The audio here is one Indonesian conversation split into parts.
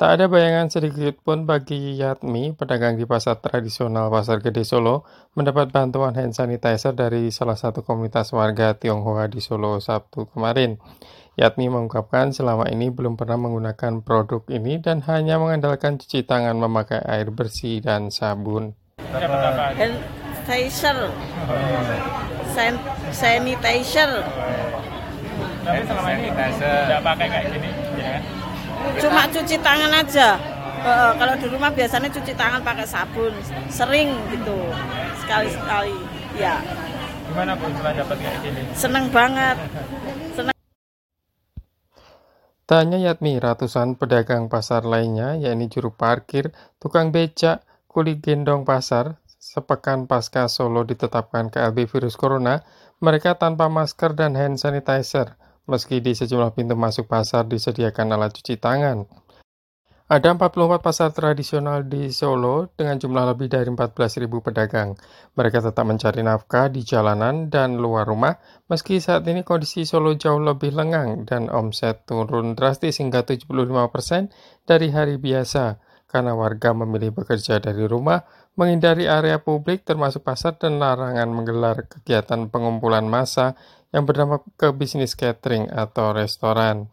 Tak ada bayangan sedikit pun bagi Yatmi, pedagang di pasar tradisional Pasar Gede Solo, mendapat bantuan hand sanitizer dari salah satu komunitas warga Tionghoa di Solo Sabtu kemarin. Yatmi mengungkapkan selama ini belum pernah menggunakan produk ini dan hanya mengandalkan cuci tangan memakai air bersih dan sabun. Hand sanitizer, San- sanitizer, Tapi selama ini tidak pakai kayak gini, ya kan? Cuma cuci tangan aja. Eh, kalau di rumah biasanya cuci tangan pakai sabun, sering gitu, sekali sekali. Ya, Gimana Bu setelah dapat kayak gini? seneng banget. Seneng. Tanya Yatmi, ratusan pedagang pasar lainnya, yakni juru parkir, tukang becak, kuli gendong pasar, sepekan pasca Solo ditetapkan KLB virus corona, mereka tanpa masker dan hand sanitizer, meski di sejumlah pintu masuk pasar disediakan alat cuci tangan. Ada 44 pasar tradisional di Solo dengan jumlah lebih dari 14.000 pedagang. Mereka tetap mencari nafkah di jalanan dan luar rumah, meski saat ini kondisi Solo jauh lebih lengang dan omset turun drastis hingga 75% dari hari biasa karena warga memilih bekerja dari rumah, menghindari area publik termasuk pasar dan larangan menggelar kegiatan pengumpulan massa yang berdampak ke bisnis catering atau restoran.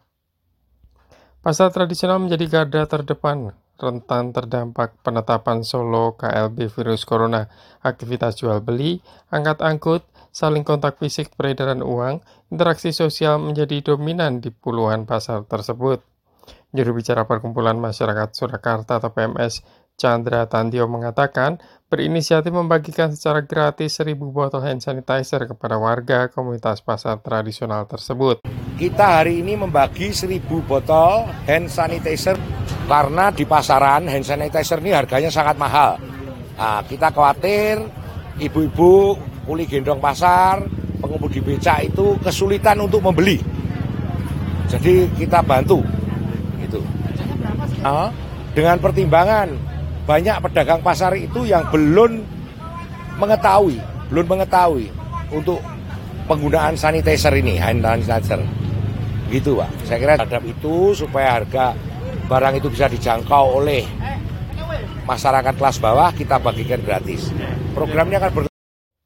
Pasar tradisional menjadi garda terdepan rentan terdampak penetapan Solo KLB virus corona, aktivitas jual beli, angkat angkut, saling kontak fisik peredaran uang, interaksi sosial menjadi dominan di puluhan pasar tersebut. Juru bicara Perkumpulan Masyarakat Surakarta atau PMS Chandra Tandio mengatakan berinisiatif membagikan secara gratis 1000 botol hand sanitizer kepada warga komunitas pasar tradisional tersebut. Kita hari ini membagi 1000 botol hand sanitizer karena di pasaran hand sanitizer ini harganya sangat mahal. Nah, kita khawatir ibu-ibu kuli gendong pasar, pengemudi becak itu kesulitan untuk membeli. Jadi kita bantu. Nah, dengan pertimbangan banyak pedagang pasar itu yang belum mengetahui, belum mengetahui untuk penggunaan sanitizer ini, hand sanitizer. Gitu, Pak. Saya kira terhadap itu supaya harga barang itu bisa dijangkau oleh masyarakat kelas bawah kita bagikan gratis. Programnya akan ber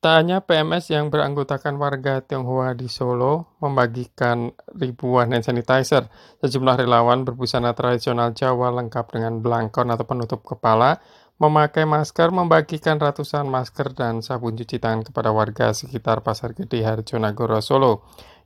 Tak hanya PMS yang beranggotakan warga Tionghoa di Solo membagikan ribuan hand sanitizer, sejumlah relawan berbusana tradisional Jawa lengkap dengan belangkon atau penutup kepala, memakai masker, membagikan ratusan masker dan sabun cuci tangan kepada warga sekitar Pasar Gede Harjonagoro, Solo.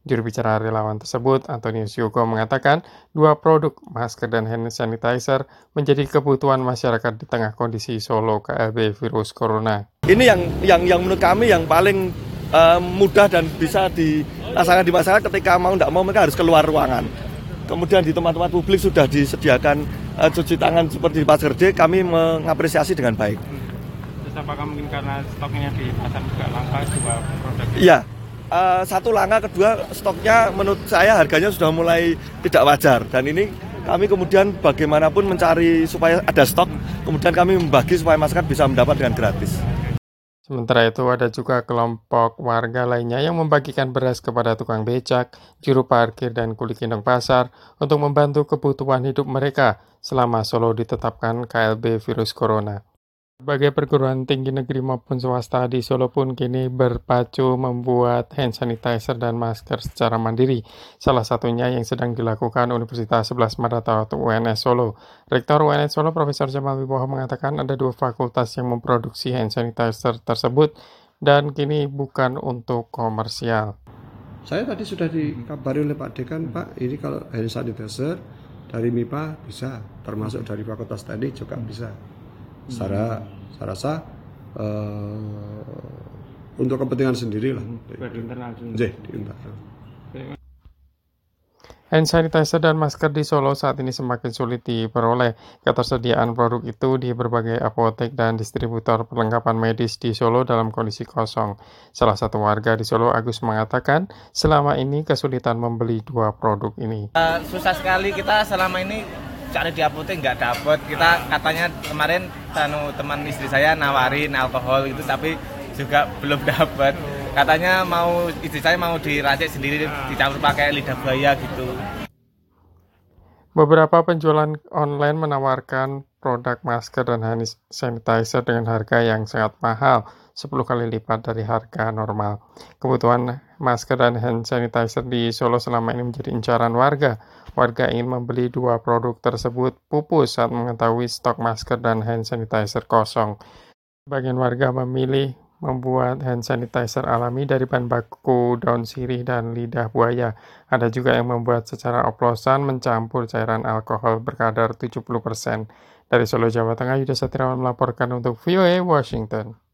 Juru bicara relawan tersebut, Antonius Yogo, mengatakan dua produk, masker dan hand sanitizer, menjadi kebutuhan masyarakat di tengah kondisi Solo KLB virus corona. Ini yang yang yang menurut kami yang paling eh, mudah dan bisa dirasakan di masyarakat ketika mau tidak mau mereka harus keluar ruangan. Kemudian di tempat-tempat publik sudah disediakan eh, cuci tangan seperti di Pasar Gede, kami mengapresiasi dengan baik. Terus apakah mungkin karena stoknya di pasar juga langka dua produk? Iya, eh, satu langkah, kedua stoknya menurut saya harganya sudah mulai tidak wajar dan ini kami kemudian bagaimanapun mencari supaya ada stok, kemudian kami membagi supaya masyarakat bisa mendapat dengan gratis. Sementara itu ada juga kelompok warga lainnya yang membagikan beras kepada tukang becak, juru parkir dan kuli gendong pasar untuk membantu kebutuhan hidup mereka selama Solo ditetapkan KLB virus corona. Berbagai perguruan tinggi negeri maupun swasta di Solo pun kini berpacu membuat hand sanitizer dan masker secara mandiri. Salah satunya yang sedang dilakukan Universitas 11 Maret atau UNS Solo. Rektor UNS Solo Profesor Jamal Wibowo mengatakan ada dua fakultas yang memproduksi hand sanitizer tersebut dan kini bukan untuk komersial. Saya tadi sudah dikabari oleh Pak Dekan, Pak, ini kalau hand sanitizer dari MIPA bisa, termasuk dari fakultas tadi juga bisa. Secara saya rasa eh, untuk kepentingan sendiri lah. Buat internal juga. Nggih, di internal. Hand sanitizer dan masker di Solo saat ini semakin sulit diperoleh. Ketersediaan produk itu di berbagai apotek dan distributor perlengkapan medis di Solo dalam kondisi kosong. Salah satu warga di Solo, Agus, mengatakan selama ini kesulitan membeli dua produk ini. Eh, susah sekali kita selama ini cari di apotek nggak dapet. Kita katanya kemarin tanu teman istri saya nawarin alkohol itu tapi juga belum dapet. Katanya mau istri saya mau diracik sendiri dicampur pakai lidah buaya gitu. Beberapa penjualan online menawarkan produk masker dan hand sanitizer dengan harga yang sangat mahal, 10 kali lipat dari harga normal. Kebutuhan masker dan hand sanitizer di Solo selama ini menjadi incaran warga. Warga ingin membeli dua produk tersebut pupus saat mengetahui stok masker dan hand sanitizer kosong. Sebagian warga memilih membuat hand sanitizer alami dari bahan baku daun sirih dan lidah buaya. Ada juga yang membuat secara oplosan mencampur cairan alkohol berkadar 70%. Dari Solo, Jawa Tengah, Yudha Satriawan melaporkan untuk VOA Washington.